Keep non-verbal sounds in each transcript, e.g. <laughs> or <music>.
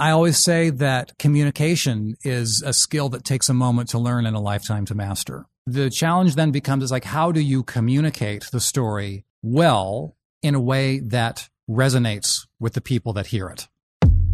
I always say that communication is a skill that takes a moment to learn and a lifetime to master. The challenge then becomes is like, how do you communicate the story well in a way that resonates with the people that hear it?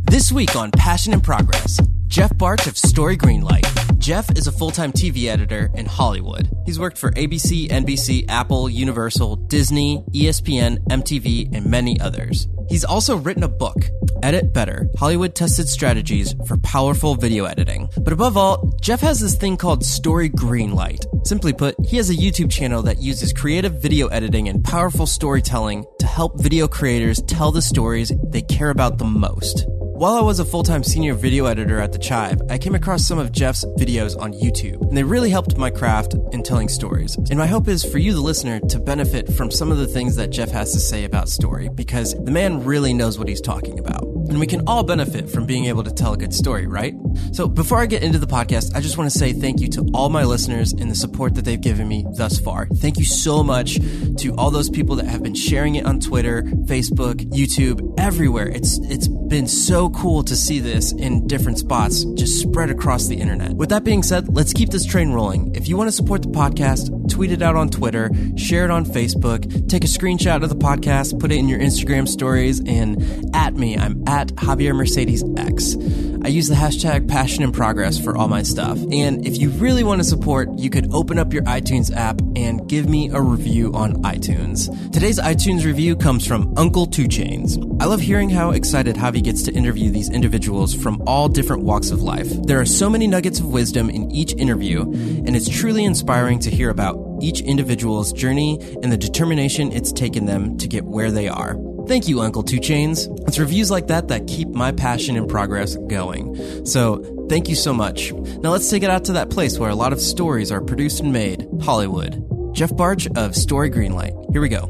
This week on Passion and Progress, Jeff Bartsch of Story Greenlight. Jeff is a full time TV editor in Hollywood. He's worked for ABC, NBC, Apple, Universal, Disney, ESPN, MTV, and many others. He's also written a book, Edit Better Hollywood Tested Strategies for Powerful Video Editing. But above all, Jeff has this thing called Story Greenlight. Simply put, he has a YouTube channel that uses creative video editing and powerful storytelling to help video creators tell the stories they care about the most. While I was a full time senior video editor at The Chive, I came across some of Jeff's videos on YouTube, and they really helped my craft in telling stories. And my hope is for you, the listener, to benefit from some of the things that Jeff has to say about story, because the man really knows what he's talking about. And we can all benefit from being able to tell a good story, right? So before I get into the podcast, I just want to say thank you to all my listeners and the support that they've given me thus far. Thank you so much to all those people that have been sharing it on Twitter, Facebook, YouTube, everywhere. It's it's been so cool to see this in different spots just spread across the internet. With that being said, let's keep this train rolling. If you want to support the podcast, tweet it out on Twitter, share it on Facebook, take a screenshot of the podcast, put it in your Instagram stories, and at me. I'm at Javier Mercedes X. I use the hashtag passion and progress for all my stuff. And if you really want to support, you could open up your iTunes app and give me a review on iTunes. Today's iTunes review comes from Uncle Two Chains. I love hearing how excited Javi gets to interview these individuals from all different walks of life. There are so many nuggets of wisdom in each interview, and it's truly inspiring to hear about each individual's journey and the determination it's taken them to get where they are. Thank you, Uncle Two Chains. It's reviews like that that keep my passion and progress going. So, thank you so much. Now let's take it out to that place where a lot of stories are produced and made Hollywood. Jeff Bartsch of Story Greenlight. Here we go.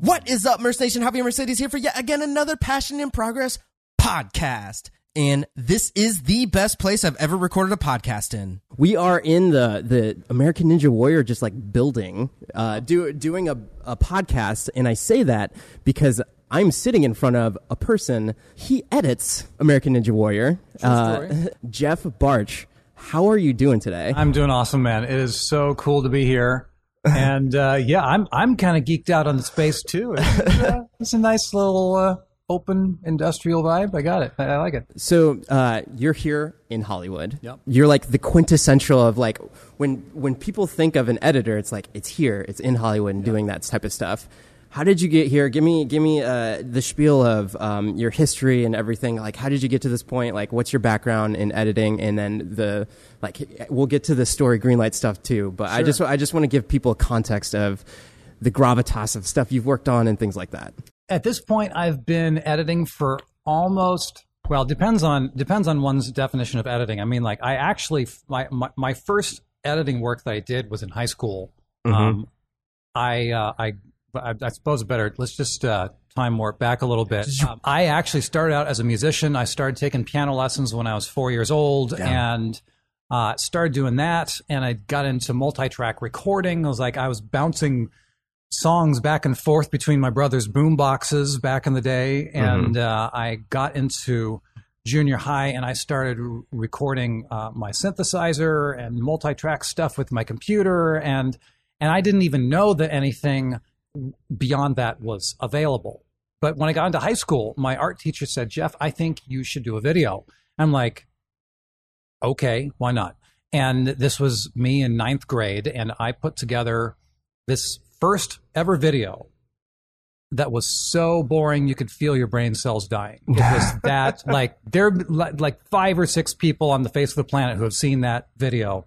What is up, Merce Nation? Javier Mercedes here for yet again another Passion and Progress podcast. And this is the best place I've ever recorded a podcast in. We are in the the American Ninja Warrior just like building, uh, do, doing a, a podcast, and I say that because I'm sitting in front of a person. He edits American Ninja Warrior, uh, <laughs> Jeff Bartsch. How are you doing today? I'm doing awesome, man. It is so cool to be here. And uh, yeah, I'm I'm kind of geeked out on the space too. It's, uh, it's a nice little uh, open industrial vibe. I got it. I, I like it. So uh, you're here in Hollywood. Yep. You're like the quintessential of like when when people think of an editor, it's like it's here, it's in Hollywood, and doing that type of stuff. How did you get here? Give me give me uh, the spiel of um, your history and everything. Like, how did you get to this point? Like, what's your background in editing? And then the like, we'll get to the story greenlight stuff too. But I just I just want to give people a context of the gravitas of stuff you've worked on and things like that. At this point, I've been editing for almost well depends on depends on one's definition of editing. I mean, like I actually my my, my first editing work that I did was in high school. Um, I uh, I I I suppose better. Let's just uh, time warp back a little bit. Um, I actually started out as a musician. I started taking piano lessons when I was four years old, and uh, started doing that. And I got into multi-track recording. I was like, I was bouncing songs back and forth between my brother's boom boxes back in the day, and uh, I got into junior high and I started r- recording uh, my synthesizer and multi-track stuff with my computer, and and I didn't even know that anything beyond that was available. But when I got into high school, my art teacher said, "Jeff, I think you should do a video." I'm like, "Okay, why not?" And this was me in ninth grade, and I put together this first ever video that was so boring you could feel your brain cells dying. It was <laughs> that like there are like five or six people on the face of the planet who have seen that video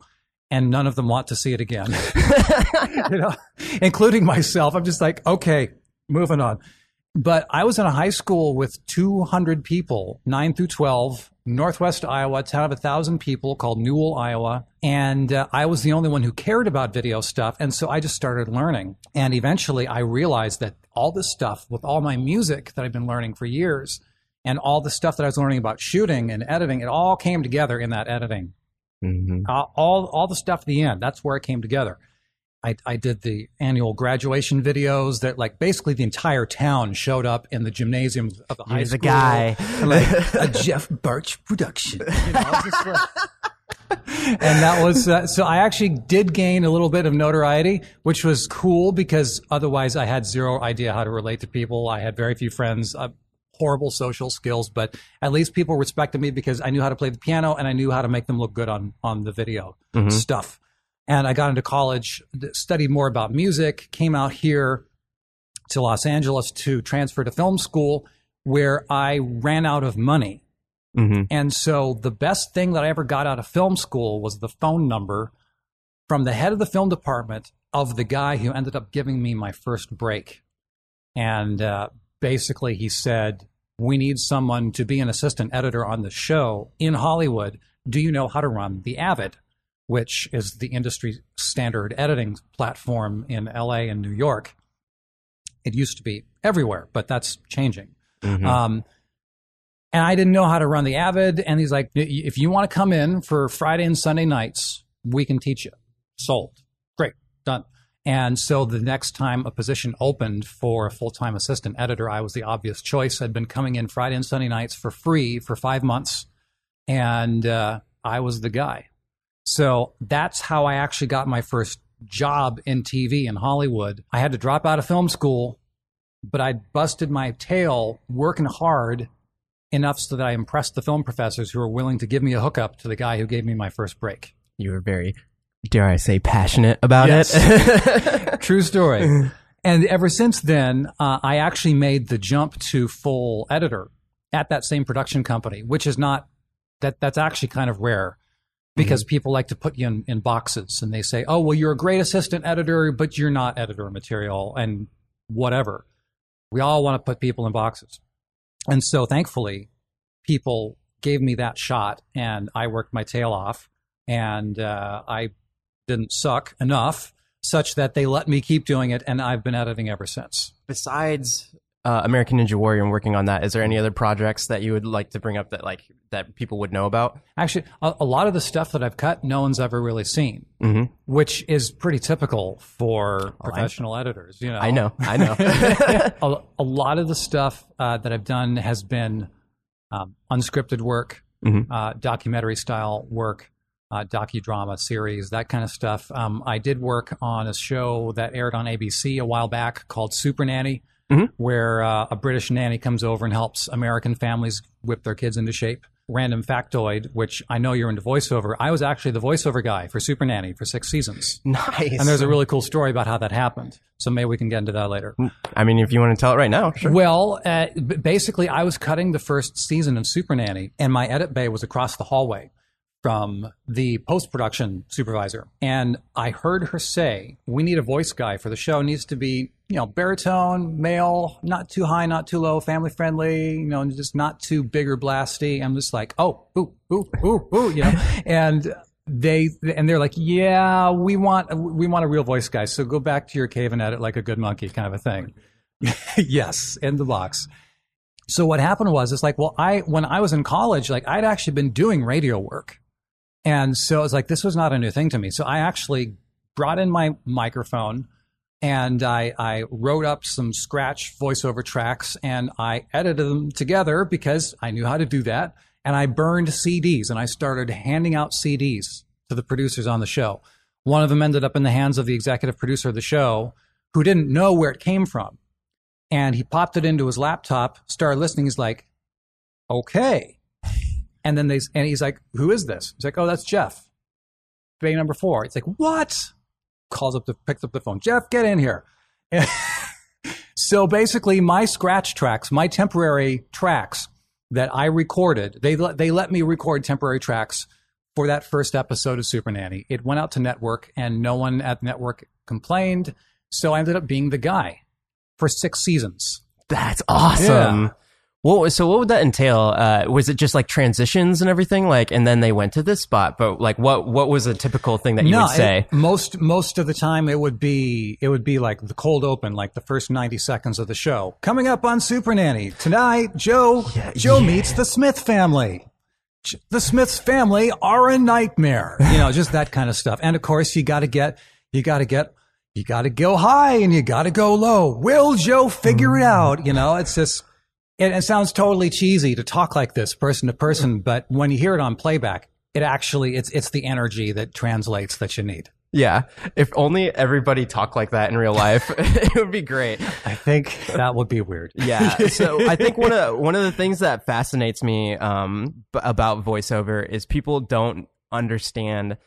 and none of them want to see it again. <laughs> you know, including myself. I'm just like, okay, moving on. But I was in a high school with 200 people, 9 through 12, Northwest Iowa, town of a thousand people called Newell, Iowa. And uh, I was the only one who cared about video stuff. And so I just started learning. And eventually I realized that all this stuff with all my music that I've been learning for years and all the stuff that I was learning about shooting and editing, it all came together in that editing. Uh, all, all the stuff at the end, that's where it came together. I, I did the annual graduation videos that like basically the entire town showed up in the gymnasium of the high You're the school. guy. Like a Jeff Bartsch production. <laughs> You know, it's just like- <laughs> and that was uh, so I actually did gain a little bit of notoriety, which was cool because otherwise I had zero idea how to relate to people. I had very few friends. Uh, horrible social skills, but at least people respected me because I knew how to play the piano and I knew how to make them look good on on the video stuff. And I got into college, studied more about music, came out here to Los Angeles to transfer to film school where I ran out of money. hmm And so the best thing that I ever got out of film school was the phone number from the head of the film department of the guy who ended up giving me my first break. And uh, basically, he said, We need someone to be an assistant editor on the show in Hollywood. Do you know how to run the Avid, which is the industry standard editing platform in LA and New York? It used to be everywhere, but that's changing. Um, and I didn't know how to run the Avid. And he's like, if you want to come in for Friday and Sunday nights, we can teach you. Sold. Great. Done. And so the next time a position opened for a full time assistant editor, I was the obvious choice. I'd been coming in Friday and Sunday nights for free for five months. And uh, I was the guy. So that's how I actually got my first job in TV in Hollywood. I had to drop out of film school, but I busted my tail working hard enough so that I impressed the film professors who were willing to give me a hookup to the guy who gave me my first break. You were very, dare I say, passionate about Yes. it. <laughs> True story. and ever since then, uh, I actually made the jump to full editor at that same production company, which is not that that's actually kind of rare because people like to put you in, in boxes and they say, oh, well, you're a great assistant editor, but you're not editor material and whatever. We all want to put people in boxes. And so thankfully, people gave me that shot and I worked my tail off and uh, I didn't suck enough such that they let me keep doing it and I've been editing ever since. Besides uh, American Ninja Warrior and working on that, is there any other projects that you would like to bring up that like that people would know about? Actually, a, a lot of the stuff that I've cut, no one's ever really seen, Mm-hmm. which is pretty typical for professional editors. You know, I know, I know. <laughs> <laughs> a, a lot of the stuff uh, that I've done has been um, unscripted work, Mhm. uh, documentary style work, uh, docudrama series, that kind of stuff. Um, I did work on a show that aired on ABC a while back called Super Nanny, Mhm. where uh, a British nanny comes over and helps American families whip their kids into shape. Random factoid, which I know you're into voiceover. I was actually the voiceover guy for Super Nanny for six seasons. nice. And there's a really cool story about how that happened. So maybe we can get into that later. I mean, if you want to tell it right now, sure. Well, uh, basically, I was cutting the first season of Super Nanny, and my edit bay was across the hallway from the post production supervisor. And I heard her say, We need a voice guy for the show. It needs to be, you know, baritone, male, not too high, not too low, family friendly, you know, just not too big or blasty. I'm just like, Oh, ooh, ooh, ooh, ooh, you know, <laughs> and they and they're like, yeah, we want we want a real voice guy. So go back to your cave and edit like a good monkey, kind of a thing. <laughs> yes, in the box. So what happened was, it's like, well, I when I was in college, like I'd actually been doing radio work, and so it's like this was not a new thing to me. So I actually brought in my microphone and I, I wrote up some scratch voiceover tracks and I edited them together because I knew how to do that. And I burned CDs and I started handing out CDs to the producers on the show. One of them ended up in the hands of the executive producer of the show who didn't know where it came from. And he popped it into his laptop, started listening. He's like, okay. And then they, and he's like, who is this? He's like, oh, that's Jeff. Bay number four. It's like, what? Calls up the, picks up the phone. Jeff, get in here. <laughs> so basically, my scratch tracks, my temporary tracks that I recorded, they let, they let me record temporary tracks for that first episode of Super Nanny. It went out to network, and no one at network complained. So I ended up being the guy for six seasons. That's awesome. Yeah. What was, so what would that entail? Uh, was it just like transitions and everything? Like, and then they went to this spot, but like, what, what was a typical thing that you no, would say? it- most most of the time it would be it would be like the cold open, like the first ninety seconds of the show. Coming up on Super Nanny tonight, Joe Joe meets the Smith family. The Smiths family are a nightmare. You know, just that kind of stuff. And of course, you got to get you got to get you got to go high and you got to go low. Will Joe figure it out? You know, it's just, it, it sounds totally cheesy to talk like this person to person, but when you hear it on playback, it actually, it's, it's the energy that translates that you need. Yeah. If only everybody talked like that in real life, <laughs> it would be great. I think that would be weird. Yeah. So I think one of one of the things that fascinates me um, b- about voiceover is people don't understand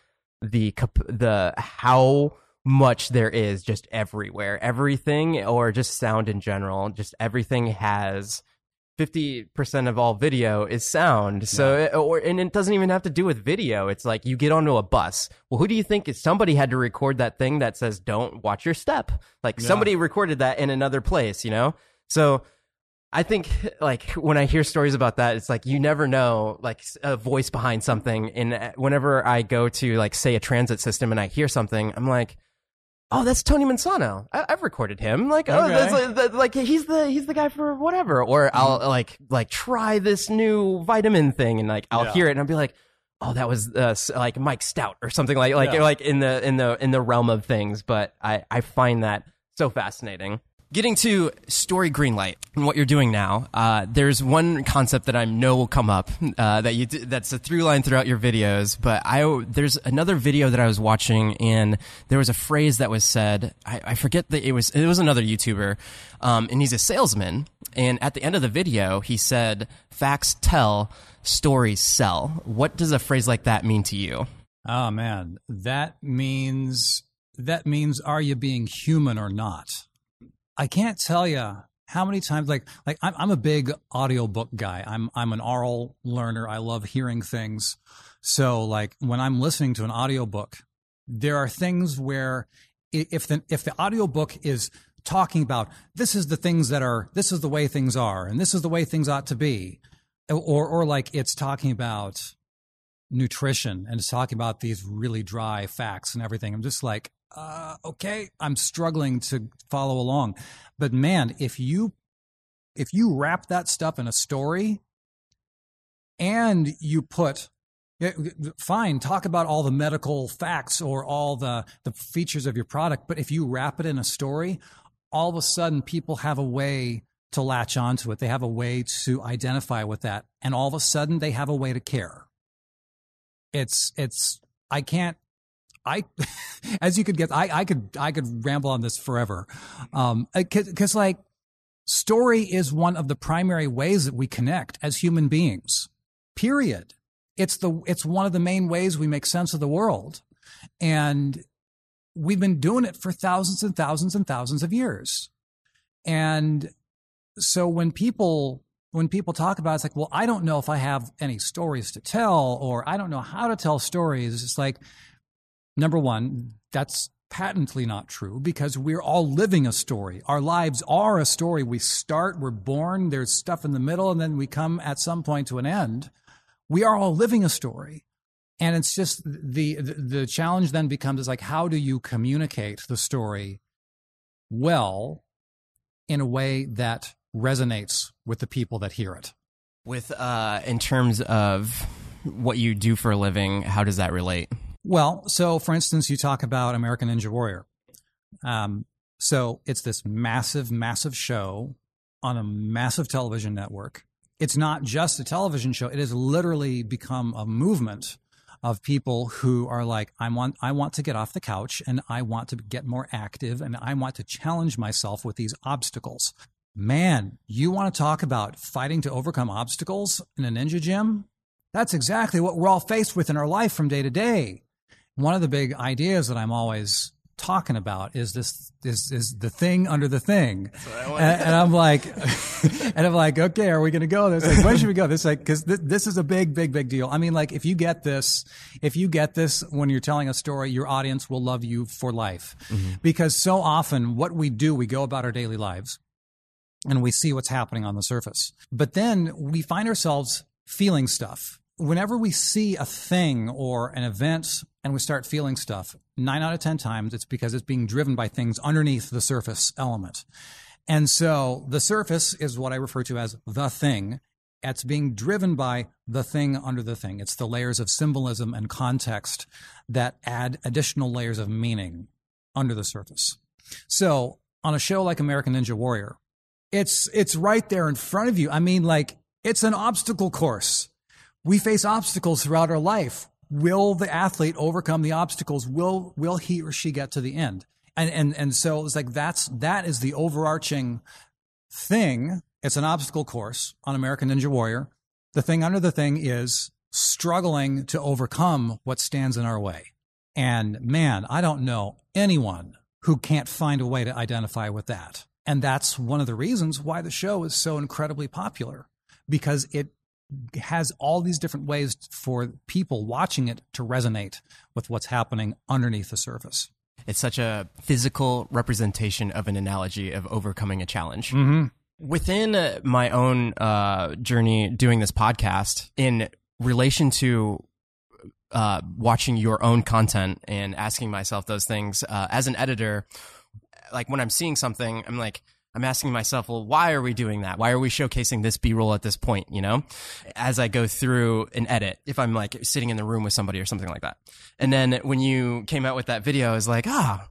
the the how much there is just everywhere. Everything or just sound in general, just everything has 50% of all video is sound. So, it, or, and it doesn't even have to do with video. It's like you get onto a bus. Well, who do you think is somebody had to record that thing that says, don't watch your step? Like somebody recorded that in another place, you know? So, I think like when I hear stories about that, it's like you never know like a voice behind something. And uh, whenever I go to like say a transit system and I hear something, I'm like, oh, that's Tony Mansano. I- I've recorded him. Like, oh, that's like, that- like he's the he's the guy for whatever. Or I'll like like try this new vitamin thing and like I'll Yeah. hear it and I'll be like. Oh, that was uh, like Mike Stout or something like like Yeah. like in the in the in the realm of things, but I I find that so fascinating. Getting to Story Greenlight and what you're doing now, uh, there's one concept that I know will come up uh, that you that's a through line throughout your videos. But I there's another video that I was watching and there was a phrase that was said. I, I forget that it was it was another YouTuber, um, and he's a salesman. And at the end of the video, he said, "Facts tell, stories sell." What does a phrase like that mean to you? Oh man, that means that means are you being human or not? I can't tell you how many times like like I'm I'm a big audiobook guy. I'm I'm an oral learner. I love hearing things. So like when I'm listening to an audiobook, there are things where if the if the audiobook is talking about this is the things that are this is the way things are and this is the way things ought to be or or like it's talking about nutrition and it's talking about these really dry facts and everything. I'm just like, uh, okay, I'm struggling to follow along. But man, if you if you wrap that stuff in a story and you put fine talk about all the medical facts or all the the features of your product but if you wrap it in a story all of a sudden people have a way to latch onto it. They have a way to identify with that. And all of a sudden they have a way to care. It's it's i can't i <laughs> as you could get i i could i could ramble on this forever. Um because like story is one of the primary ways that we connect as human beings period. It's the it's one of the main ways we make sense of the world. And we've been doing it for thousands and thousands and thousands of years. And so when people when people talk about it, it's like well i don't know if i have any stories to tell or i don't know how to tell stories. It's like number one that's patently not true because we're all living a story. Our lives are a story. We start we're born there's stuff in the middle and then we come at some point to an end. We are all living a story. And it's just the the, the challenge then becomes is like how do you communicate the story well in a way that resonates with the people that hear it? With uh, in terms of what you do for a living, how does that relate? Well, so for instance, you talk about American Ninja Warrior. Um, so it's this massive, massive show on a massive television network. It's not just a television show; it has literally become a movement of people who are like, "I want, I want to get off the couch, and I want to get more active, and I want to challenge myself with these obstacles." Man, you want to talk about fighting to overcome obstacles in a ninja gym? That's exactly what we're all faced with in our life from day to day. One of the big ideas that I'm always talking about is this is is the thing under the thing, and, and I'm like, <laughs> and I'm like, okay, are we going to go? This like, when should we go? This like because th- this is a big, big, big deal. I mean, like if you get this, if you get this when you're telling a story, your audience will love you for life, because so often what we do, we go about our daily lives and we see what's happening on the surface. But then we find ourselves feeling stuff. Whenever we see a thing or an event and we start feeling stuff, nine out of 10 times it's because it's being driven by things underneath the surface element. And so the surface is what I refer to as the thing. It's being driven by the thing under the thing. It's the layers of symbolism and context that add additional layers of meaning under the surface. So on a show like American Ninja Warrior, it's it's right there in front of you. I mean, like it's an obstacle course. We face obstacles throughout our life. Will the athlete overcome the obstacles? Will will he or she get to the end? And and and so it's like that's that is the overarching thing. It's an obstacle course on American Ninja Warrior. The thing under the thing is struggling to overcome what stands in our way. And man, I don't know anyone who can't find a way to identify with that. And that's one of the reasons why the show is so incredibly popular because it has all these different ways for people watching it to resonate with what's happening underneath the surface. It's such a physical representation of an analogy of overcoming a challenge. Mm-hmm. Within uh, my own uh, journey doing this podcast, in relation to uh, watching your own content and asking myself those things uh, as an editor, like when I'm seeing something, I'm like, I'm asking myself, well, why are we doing that? Why are we showcasing this B roll at this point? You know, as I go through an edit, if I'm like sitting in the room with somebody or something like that. And then when you came out with that video, I was like, ah,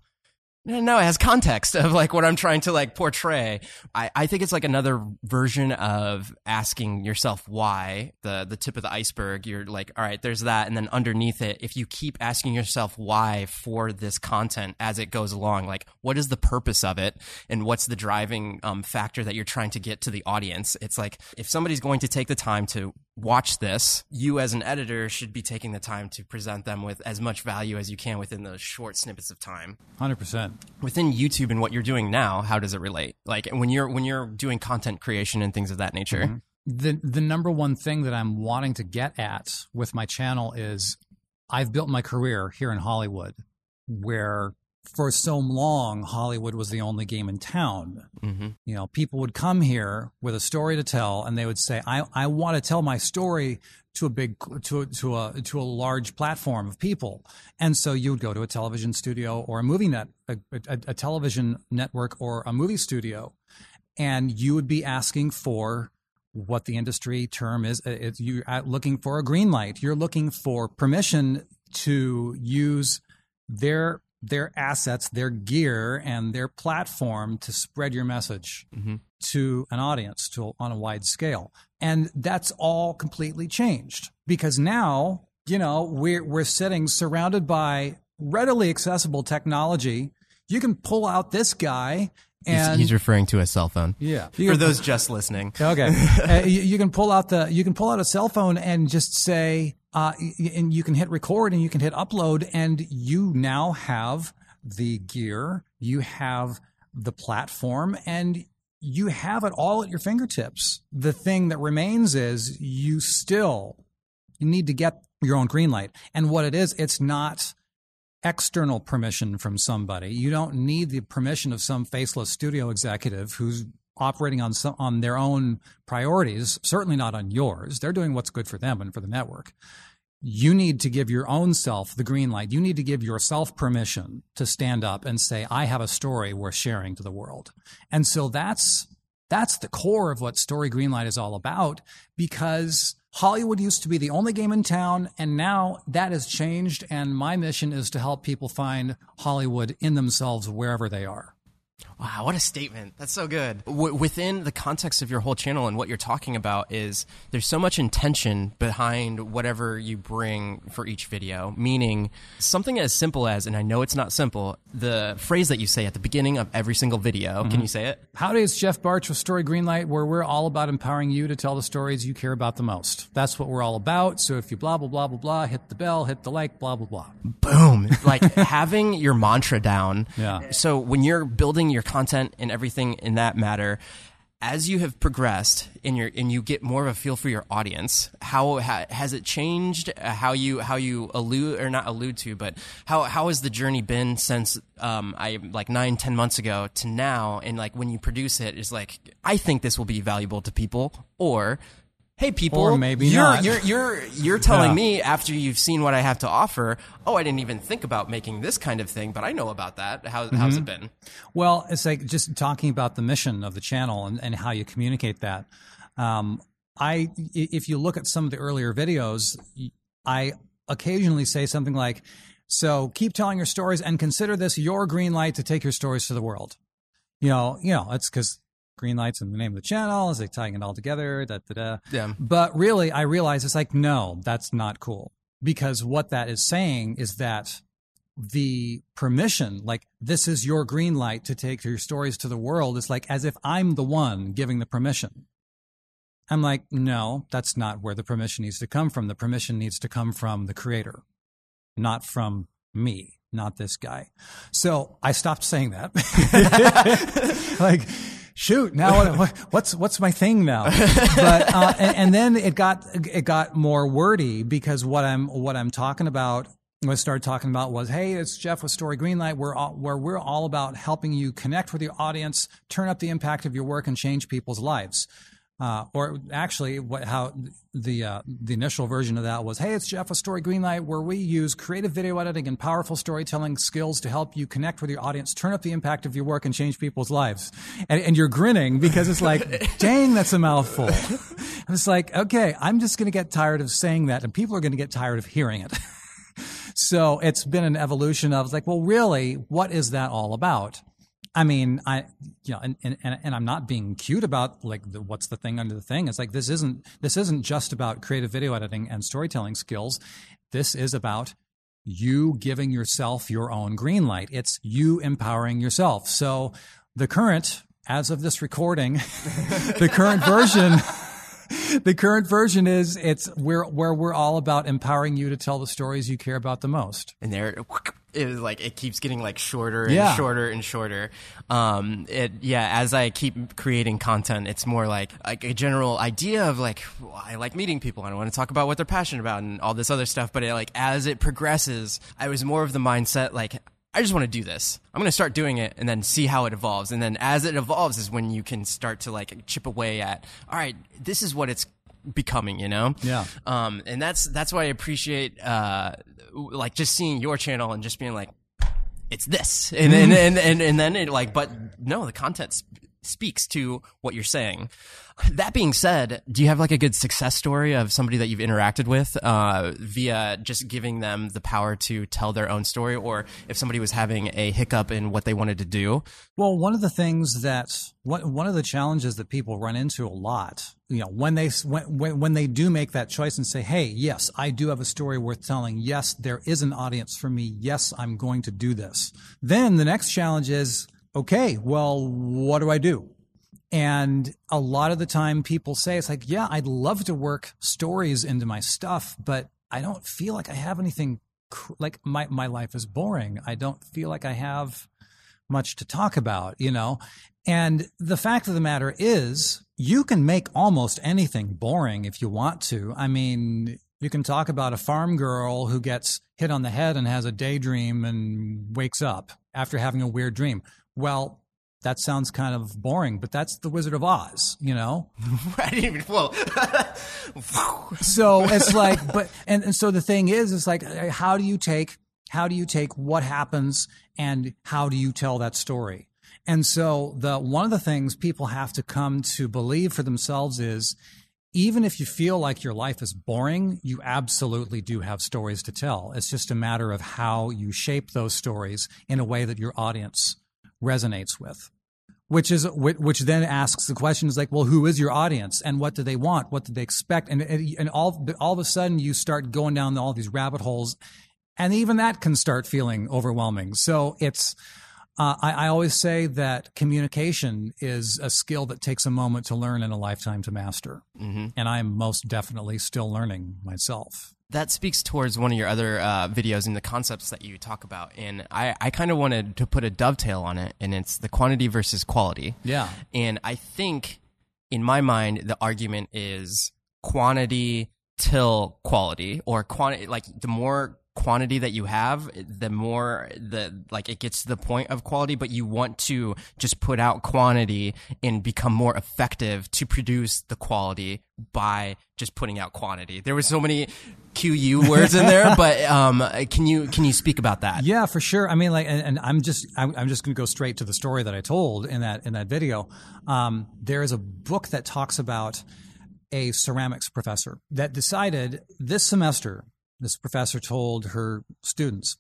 no, it has context of like what I'm trying to like portray. I, I think it's like another version of asking yourself why the the tip of the iceberg. You're like, all right, there's that, and then underneath it, if you keep asking yourself why for this content as it goes along, like what is the purpose of it, and what's the driving um, factor that you're trying to get to the audience? It's like if somebody's going to take the time to watch this, you as an editor should be taking the time to present them with as much value as you can within those short snippets of time. 100%. Within YouTube and what you're doing now, how does it relate? Like when you're when you're doing content creation and things of that nature. Mm-hmm. The the number one thing that I'm wanting to get at with my channel is I've built my career here in Hollywood where for so long Hollywood was the only game in town. Mm-hmm. You know, people would come here with a story to tell, and they would say, "I I want to tell my story to a big to a, to a to a large platform of people." And so you would go to a television studio or a movie net a, a, a television network or a movie studio, and you would be asking for what the industry term is. It's, you're looking for a green light. You're looking for permission to use their their assets, their gear, and their platform to spread your message Mm-hmm. to an audience to on a wide scale. And that's all completely changed because now, you know, we're we're sitting surrounded by readily accessible technology. You can pull out this guy He's, and he's referring to a cell phone. yeah, <laughs> For those just listening. Okay, <laughs> uh, you, you can pull out the you can pull out a cell phone and just say, uh, and you can hit record and you can hit upload, and you now have the gear, you have the platform, and you have it all at your fingertips. The thing that remains is you still you need to get your own green light, and what it is, it's not external permission from somebody. You don't need the permission of some faceless studio executive who's operating on some, on their own priorities, certainly not on yours. They're doing what's good for them and for the network. You need to give your own self the green light. You need to give yourself permission to stand up and say, I have a story worth sharing to the world. And so that's that's the core of what Story Greenlight is all about because Hollywood used to be the only game in town, and now that has changed. And my mission is to help people find Hollywood in themselves wherever they are. Wow, what a statement. That's so good. W- within the context of your whole channel and what you're talking about is there's so much intention behind whatever you bring for each video, meaning something as simple as, and I know it's not simple, the phrase that you say at the beginning of every single video. Can mm-hmm. you say it? Howdy, it's Jeff Bartsch with Story Greenlight, where we're all about empowering you to tell the stories you care about the most. That's what we're all about. So if you blah, blah, blah, blah, blah, hit the bell, hit the like, blah, blah, blah. Boom. Like <laughs> having your mantra down. Yeah. So when you're building your content and everything in that matter, as you have progressed in your and you get more of a feel for your audience, how ha, has it changed? uh, How you how you allude or not allude to, but how how has the journey been since um, I like nine ten months ago to now? And like when you produce it, is like I think this will be valuable to people, or hey people, Or maybe you're, not. You're you're you're telling Yeah. me after you've seen what I have to offer. Oh, I didn't even think about making this kind of thing, but I know about that. How, How's it been? Well, it's like just talking about the mission of the channel and, and how you communicate that. Um, I, if you look at some of the earlier videos, I occasionally say something like, So keep telling your stories and consider this your green light to take your stories to the world. You know, you know, it's because green lights in the name of the channel is like tying it all together. Da, da, da. Yeah. But really, I realize it's like, no, that's not cool. Because what that is saying is that the permission, like this is your green light to take your stories to the world, is like as if I'm the one giving the permission. I'm like, no, that's not where the permission needs to come from. The permission needs to come from the creator, not from me, not this guy. So I stopped saying that. <laughs> like, shoot, now what, what's what's my thing now? But uh, and, and then it got it got more wordy because what I'm what I'm talking about what I started talking about was, hey, it's Jeff with Story Greenlight. We're where we're all about helping you connect with your audience, turn up the impact of your work, and change people's lives. Uh, or actually, what how the uh, the initial version of that was, hey, it's Jeff with Story Greenlight, where we use creative video editing and powerful storytelling skills to help you connect with your audience, turn up the impact of your work, and change people's lives. And, and you're grinning because it's like, <laughs> dang, that's a mouthful. And it's like, okay, I'm just going to get tired of saying that, and people are going to get tired of hearing it. <laughs> So it's been an evolution of like, well, really, what is that all about? I mean, I, you know, and, and, and I'm not being cute about like the, what's the thing under the thing. It's like, this isn't, this isn't just about creative video editing and storytelling skills. This is about you giving yourself your own green light. It's you empowering yourself. So the current, as of this recording, <laughs> the current version <laughs> the current version is it's where where we're all about empowering you to tell the stories you care about the most. and there it was like it keeps getting like shorter and Yeah. shorter and shorter um it yeah as i keep creating content it's more like like a general idea of like well, i like meeting people and i want to talk about what they're passionate about and all this other stuff but it, like as it progresses i was more of the mindset like I just want to do this. I'm going to start doing it and then see how it evolves. And then as it evolves is when you can start to like chip away at, all right, this is what it's becoming, you know? Yeah. Um, and that's that's why I appreciate uh, like just seeing your channel and just being like, it's this, and and and and, and then it like, but no, the content sp- speaks to what you're saying. That being said, do you have like a good success story of somebody that you've interacted with uh, via just giving them the power to tell their own story, or if somebody was having a hiccup in what they wanted to do? Well, one of the things that one of the challenges that people run into a lot, you know, when they when, when they do make that choice and say, "Hey, yes, I do have a story worth telling. Yes, there is an audience for me. Yes, I'm going to do this." Then the next challenge is, "Okay, well, what do I do?" And a lot of the time people say, it's like, yeah, I'd love to work stories into my stuff, but I don't feel like I have anything, like my, my life is boring. I don't feel like I have much to talk about, you know? And the fact of the matter is, you can make almost anything boring if you want to. I mean, you can talk about a farm girl who gets hit on the head and has a daydream and wakes up after having a weird dream. Well, that sounds kind of boring, but that's the Wizard of Oz, you know? <laughs> I didn't even well. <laughs> so it's like but and, and so the thing is it's like uh, how do you take how do you take what happens and how do you tell that story and so the one of the things people have to come to believe for themselves is even if you feel like your life is boring you absolutely do have stories to tell it's just a matter of how you shape those stories in a way that your audience resonates with which is which which then asks the question is like well who is your audience and what do they want? What do they expect? And and all all of a sudden you start going down all these rabbit holes and even that can start feeling overwhelming. So it's uh, I, I always say that communication is a skill that takes a moment to learn and a lifetime to master. And i'm most definitely still learning myself that speaks towards one of your other uh, videos and the concepts that you talk about. And I, I kind of wanted to put a dovetail on it, and it's the quantity versus quality. Yeah. And I think, in my mind, the argument is quantity till quality, or quantity, like the more quantity that you have the more the like it gets to the point of quality but you want to just put out quantity and become more effective to produce the quality by just putting out quantity there were so many qu <laughs> words in there but um can you can you speak about that Yeah, for sure. I mean, like, and, and I'm just, I'm, I'm just going to go straight to the story that I told in that in that video. Um, there is a book that talks about a ceramics professor that decided this semester. This professor told her students,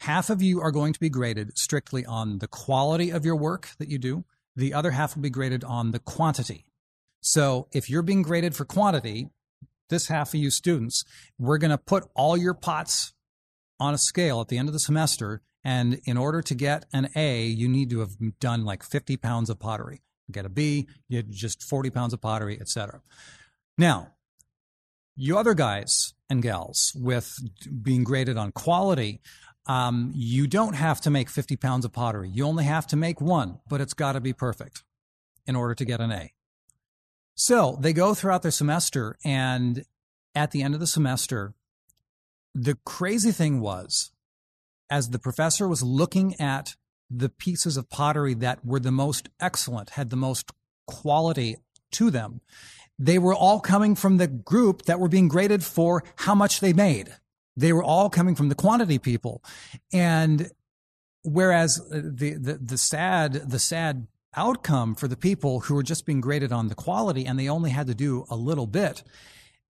half of you are going to be graded strictly on the quality of your work that you do. The other half will be graded on the quantity. So if you're being graded for quantity, this half of you students, we're going to put all your pots on a scale at the end of the semester. And in order to get an A, you need to have done like 50 pounds of pottery. Get a B, you just 40 pounds of pottery, etc. Now, you other guys and gals with being graded on quality, um, you don't have to make 50 pounds of pottery. You only have to make one, but it's got to be perfect in order to get an A. So they go throughout their semester, and at the end of the semester, the crazy thing was, as the professor was looking at the pieces of pottery that were the most excellent, had the most quality to them, they were all coming from the group that were being graded for how much they made. They were all coming from the quantity people. And whereas uh, the, the, the sad, the sad outcome for the people who were just being graded on the quality and they only had to do a little bit,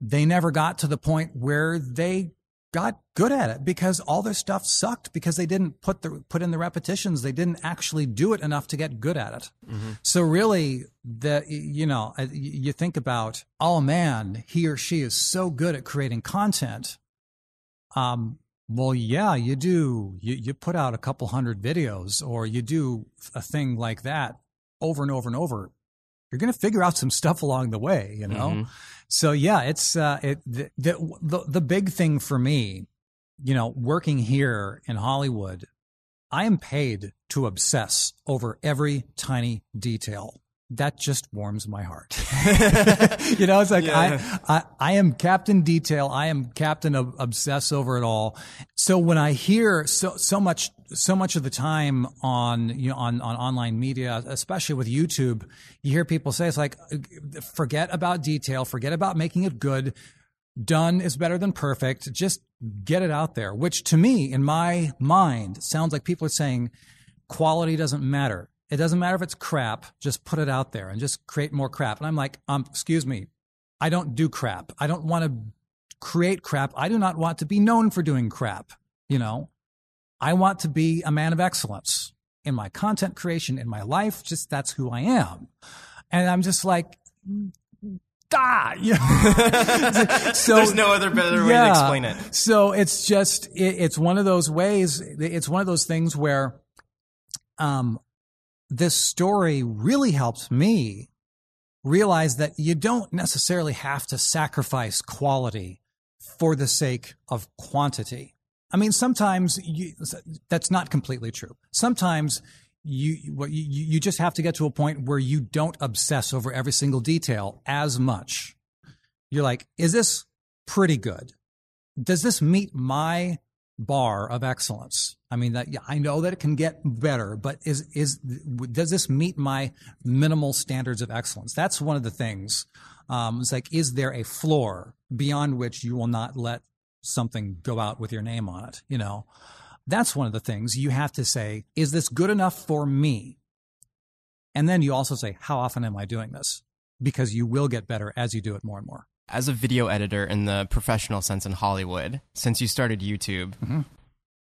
they never got to the point where they got good at it because all their stuff sucked because they didn't put the put in the repetitions. They didn't actually do it enough to get good at it. Mm-hmm. so really the you know uh, you think about oh man he or she is so good at creating content. Um well yeah you do. You, you put out a couple hundred videos or you do a thing like that over and over and over, you're going to figure out some stuff along the way, you know? Mm-hmm. So yeah, it's, uh, it, the, the, the big thing for me, you know, working here in Hollywood, I am paid to obsess over every tiny detail that just warms my heart. <laughs> you know, it's like yeah. I, I, I am Captain Detail. I am Captain of Obsess over it all. So when I hear so so much so much of the time on you know on on online media, especially with YouTube, you hear people say it's like forget about detail, forget about making it good. Done is better than perfect. Just get it out there. Which to me, in my mind, sounds like people are saying quality doesn't matter it doesn't matter if it's crap, just put it out there and just create more crap. And I'm like, um, excuse me, I don't do crap. I don't want to create crap. I do not want to be known for doing crap. You know, I want to be a man of excellence in my content creation, in my life. Just that's who I am. And I'm just like, ah, <laughs> yeah. <laughs> so there's no other better way yeah, to explain it. So it's just, it, it's one of those ways. It's one of those things where, um, this story really helps me realize that you don't necessarily have to sacrifice quality for the sake of quantity. I mean, sometimes you, that's not completely true. Sometimes you, you, you just have to get to a point where you don't obsess over every single detail as much. You're like, is this pretty good? Does this meet my bar of excellence. I mean that yeah, I know that it can get better, but is is does this meet my minimal standards of excellence? That's one of the things. Um, it's like is there a floor beyond which you will not let something go out with your name on it? You know, that's one of the things you have to say. Is this good enough for me? And then you also say, how often am I doing this? Because you will get better as you do it more and more as a video editor in the professional sense in Hollywood, since you started YouTube mm-hmm.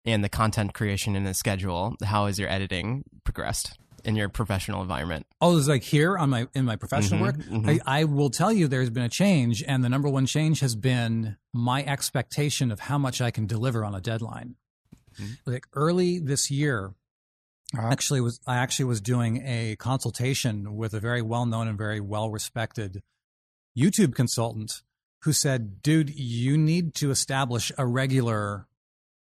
and the content creation and the schedule, how has your editing progressed in your professional environment? Oh, it's like here on my in my professional mm-hmm, work. Mm-hmm. I, I will tell you, there's been a change, and the number one change has been my expectation of how much I can deliver on a deadline. Mm-hmm. Like early this year, I actually was I actually was doing a consultation with a very well known and very well respected YouTube consultant who said, dude, you need to establish a regular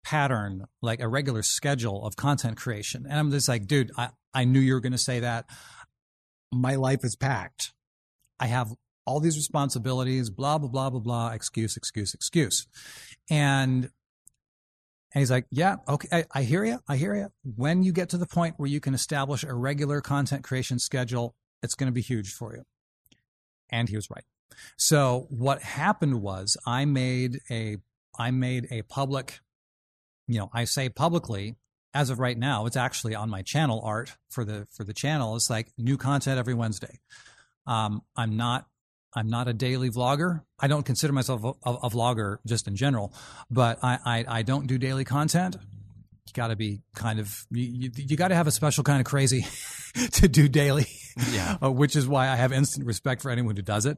pattern, like a regular schedule of content creation. And I'm just like, dude, I, I knew you were going to say that. My life is packed. I have all these responsibilities, blah, blah, blah, blah, blah, excuse, excuse, excuse. And and he's like, yeah, okay, I, I hear you. I hear you. When you get to the point where you can establish a regular content creation schedule, it's going to be huge for you. And he was right. So what happened was I made a I made a public, you know, I say publicly as of right now, it's actually on my channel art for the for the channel. It's like new content every Wednesday. Um, I'm not I'm not a daily vlogger. I don't consider myself a, a, vlogger just in general, but I, I, I don't do daily content. you got to be kind of you, you, you got to have a special kind of crazy <laughs> to do daily. Yeah. <laughs> uh, which is why I have instant respect for anyone who does it.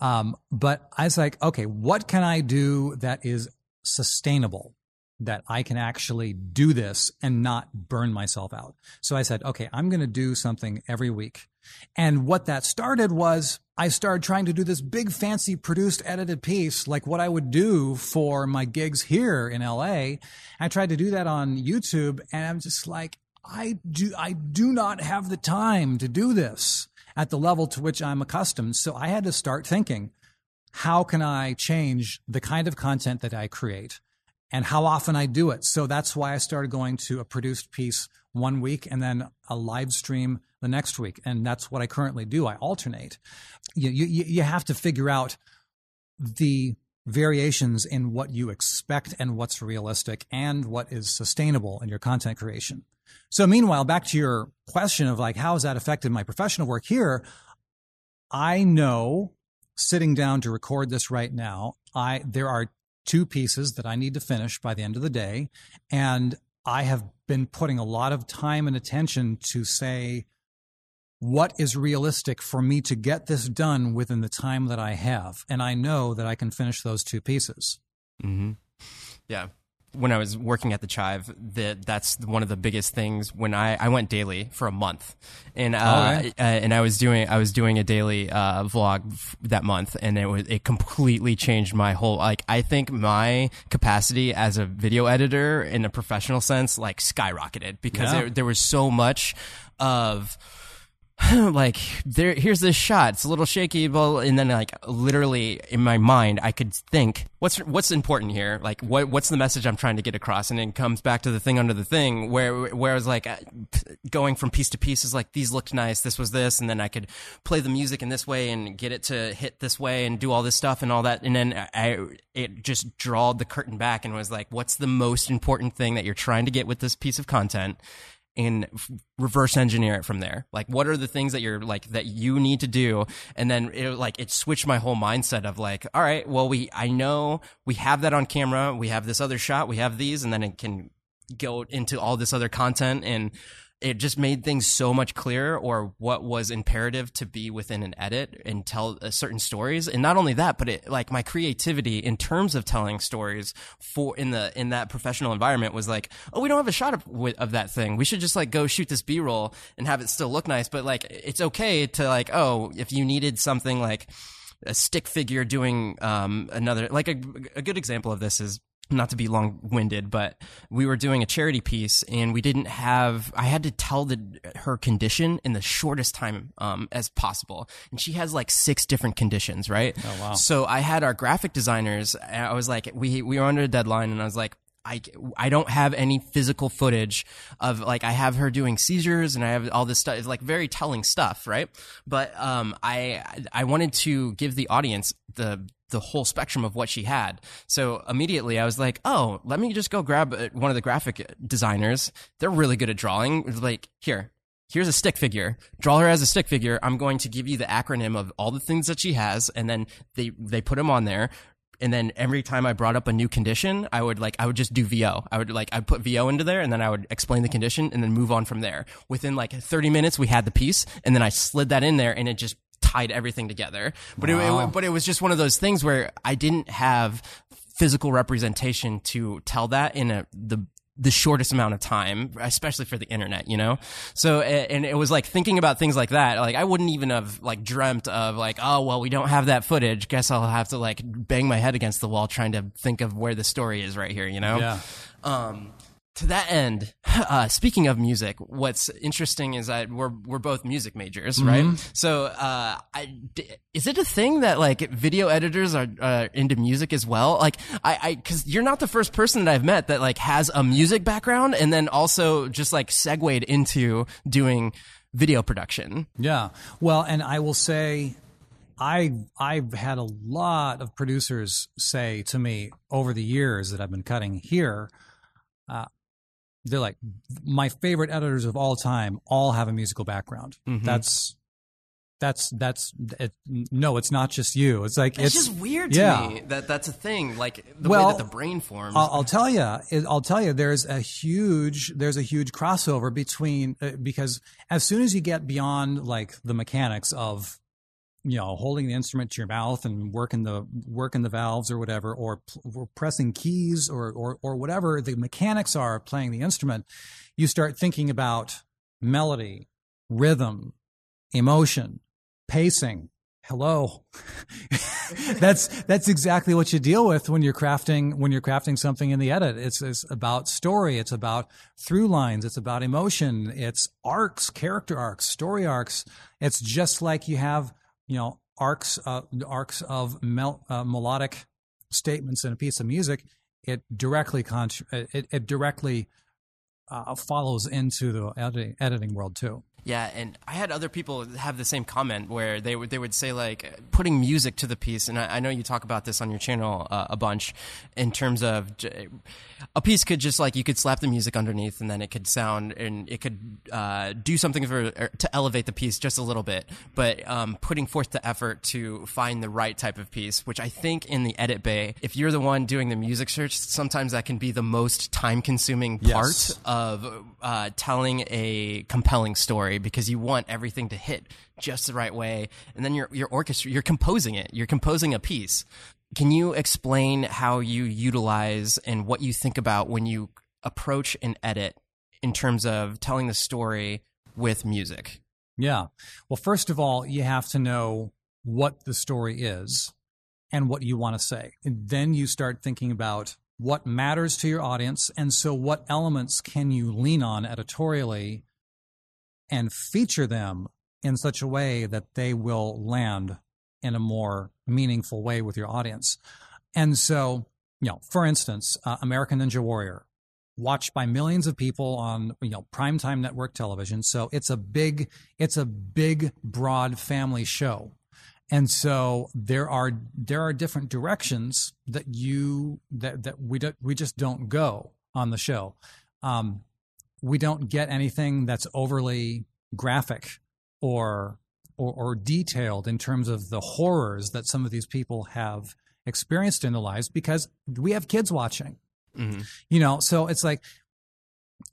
Um, but I was like, okay, what can I do that is sustainable? That I can actually do this and not burn myself out. So I said, okay, I'm going to do something every week. And what that started was I started trying to do this big, fancy, produced, edited piece, like what I would do for my gigs here in LA. I tried to do that on YouTube, and I'm just like, I do, I do not have the time to do this at the level to which I'm accustomed. So I had to start thinking, how can I change the kind of content that I create? And how often I do it. So that's why I started going to a produced piece one week and then a live stream the next week. And that's what I currently do. I alternate. You, you, you have to figure out the variations in what you expect and what's realistic and what is sustainable in your content creation. So meanwhile, back to your question of like, how has that affected my professional work here? I know sitting down to record this right now, I, there are two pieces that I need to finish by the end of the day. And I have been putting a lot of time and attention to say, what is realistic for me to get this done within the time that I have? And I know that I can finish those two pieces. Mm-hmm. Yeah when I was working at the Chive, that that's one of the biggest things. When I, I went daily for a month, and uh, right. uh, and I was doing I was doing a daily uh, vlog f- that month, and it was it completely changed my whole like I think my capacity as a video editor in a professional sense like skyrocketed because Yeah. there there was so much of <laughs> like there here's this shot. It's a little shaky but and then like literally in my mind i could think what's what's important here? Like what what's the message i'm trying to get across? And it comes back to the thing under the thing where where I was like uh, going from piece to piece is like these looked nice. This was this. And then i could play the music in this way and get it to hit this way and do all this stuff and all that. And then i it just drawed the curtain back and was like what's the most important thing that you're trying to get with this piece of content and f- reverse engineer it from there. Like, what are the things that you're like that you need to do? And then it like it switched my whole mindset of like, all right, well, we I know we have that on camera, we have this other shot, we have these, and then it can go into all this other content and it just made things so much clearer or what was imperative to be within an edit and tell uh, certain stories. And not only that but it like my creativity in terms of telling stories for in the in that professional environment was like oh we don't have a shot of, of that thing. We should just like go shoot this b-roll and have it still look nice. But like it's okay to like oh if you needed something like a stick figure doing um another like a, a good example of this is not to be long winded, but we were doing a charity piece and we didn't have, I had to tell the, her condition in the shortest time, um, as possible. And she has like six different conditions, right? Oh, wow. So I had our graphic designers, I was like, we, we were under a deadline and I was like, I, I don't have any physical footage of like I have her doing seizures and I have all this stuff. It's like very telling stuff, right? But um, I I wanted to give the audience the the whole spectrum of what she had. So immediately I was like, oh, let me just go grab uh, one of the graphic designers. They're really good at drawing. Like here. Here's a stick figure. Draw her as a stick figure. I'm going to give you the acronym of all the things that she has, and then they they put them on there and then every time I brought up a new condition, I would like I would just do VO. I would like I'd put VO into there and then I would explain the condition and then move on from there. Within like 30 minutes we had the piece and then I slid that in there and it just tied everything together. But it, it but it was just one of those things where I didn't have physical representation to tell that in a the the shortest amount of time, especially for the internet, you know? So, and it was like thinking about things like that. Like, I wouldn't even have like dreamt of like, oh, well, we don't have that footage. Guess I'll have to like bang my head against the wall trying to think of where the story is right here, you know? Yeah. Um, to that end, <sighs> uh, speaking of music, what's interesting is that we're we're both music majors, right? So, uh, I, d- is it a thing that like video editors are uh, into music as well? Like, I, I, because you're not the first person that I've met that like has a music background and then also just like segued into doing video production. Yeah. Well, and I will say, I I've had a lot of producers say to me over the years that I've been cutting here. Uh, they're like, my favorite editors of all time all have a musical background. That's that's that's it, no, it's not just you. It's like It's, just weird to yeah. me that that's a thing. Like the Well, way that the brain forms. I'll, I'll tell you. I'll tell you. There's a huge. There's a huge crossover between uh, because as soon as you get beyond like the mechanics of, you know, holding the instrument to your mouth and working the working the valves or whatever, or, or pressing keys or, or or whatever the mechanics are of playing the instrument, you start thinking about melody, rhythm, emotion, pacing. Hello. <laughs> that's that's exactly what you deal with when you're crafting when you're crafting something in the edit. It's, it's about story. It's about through lines. It's about emotion. It's arcs, character arcs, story arcs. It's just like you have you know arcs uh, arcs of mel- uh, melodic statements in a piece of music. It directly it, it directly uh, follows into the editing world too. Yeah, and I had other people have the same comment where they would they would say like putting music to the piece, and I, I know you talk about this on your channel uh, a bunch in terms of j- a piece could just like you could slap the music underneath, and then it could sound and it could uh, do something for er, to elevate the piece just a little bit, but um, putting forth the effort to find the right type of piece, which I think in the edit bay, if you're the one doing the music search, sometimes that can be the most time consuming part Yes. of uh, telling a compelling story because you want everything to hit just the right way, and then you're you're orchestra, you're composing it, you're composing a piece. Can you explain how you utilize and what you think about when you approach an edit in terms of telling the story with music? Yeah. Well, first of all, you have to know what the story is and what you want to say. And then you start thinking about what matters to your audience. And so, what elements can you lean on editorially and feature them in such a way that they will land in a more meaningful way with your audience? And so, you know, for instance, uh, American Ninja Warrior, watched by millions of people on you know primetime network television. So it's a big, it's a big, broad family show, and so there are there are different directions that you that that we don't we just don't go on the show. Um, we don't get anything that's overly graphic or, or or detailed in terms of the horrors that some of these people have experienced in their lives because we have kids watching. Mm-hmm. You know so it's like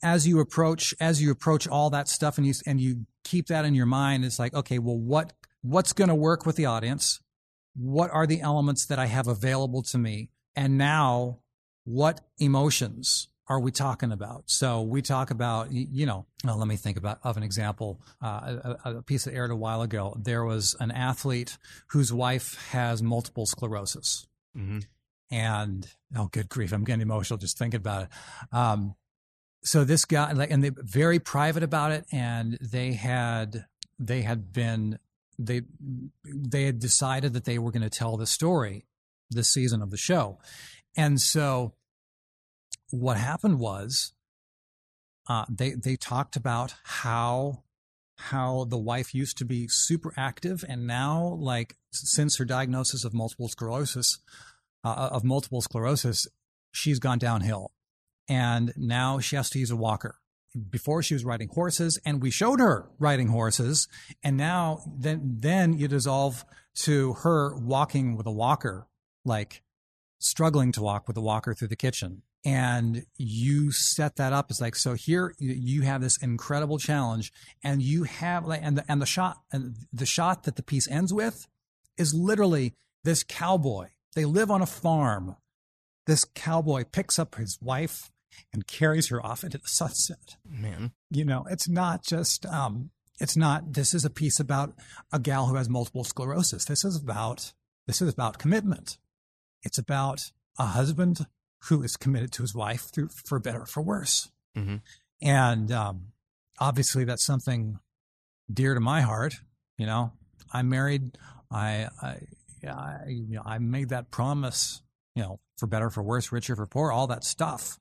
as you approach as you approach all that stuff and you and you keep that in your mind it's like okay well what what's going to work with the audience? What are the elements that i have available to me? And now what emotions are we talking about? So we talk about you know well, let me think about of an example uh, a, a piece that aired a while ago. There was an athlete whose wife has multiple sclerosis. And oh good grief i'm getting emotional just thinking about it. Um, so this guy like and they very private about it and they had they had been they they had decided that they were going to tell the story this season of the show. And so what happened was uh, they they talked about how how the wife used to be super active and now like since her diagnosis of multiple sclerosis uh, of multiple sclerosis she's gone downhill. And now she has to use a walker. Before she was riding horses and we showed her riding horses and now then then you dissolve to her walking with a walker like struggling to walk with a walker through the kitchen and you set that up. It's like so here you- you have this incredible challenge and you have like and the, and the shot and the shot that the piece ends with is literally this cowboy. They live on a farm. This cowboy picks up his wife and carries her off into the sunset. Man. you know it's not just um it's not this is a piece about a gal who has multiple sclerosis. This is about this is about commitment. It's about a husband who is committed to his wife through for better or for worse Mhm. and um obviously that's something dear to my heart you know i'm married i i I, you know, I made that promise, you know, for better, for worse, richer, for poor, all that stuff.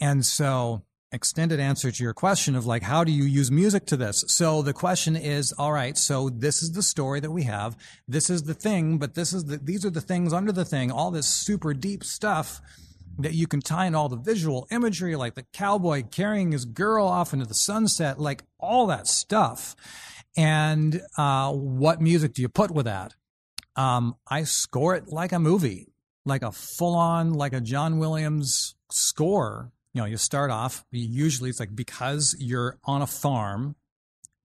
And so, extended answer to your question of like, how do you use music to this? So the question is, all right, so this is the story that we have. This is the thing, but this is the, these are the things under the thing, all this super deep stuff that you can tie in all the visual imagery, like the cowboy carrying his girl off into the sunset, like all that stuff. And uh, what music do you put with that? Um, I score it like a movie, like a full on, like a John Williams score. You know, you start off, usually it's like because you're on a farm,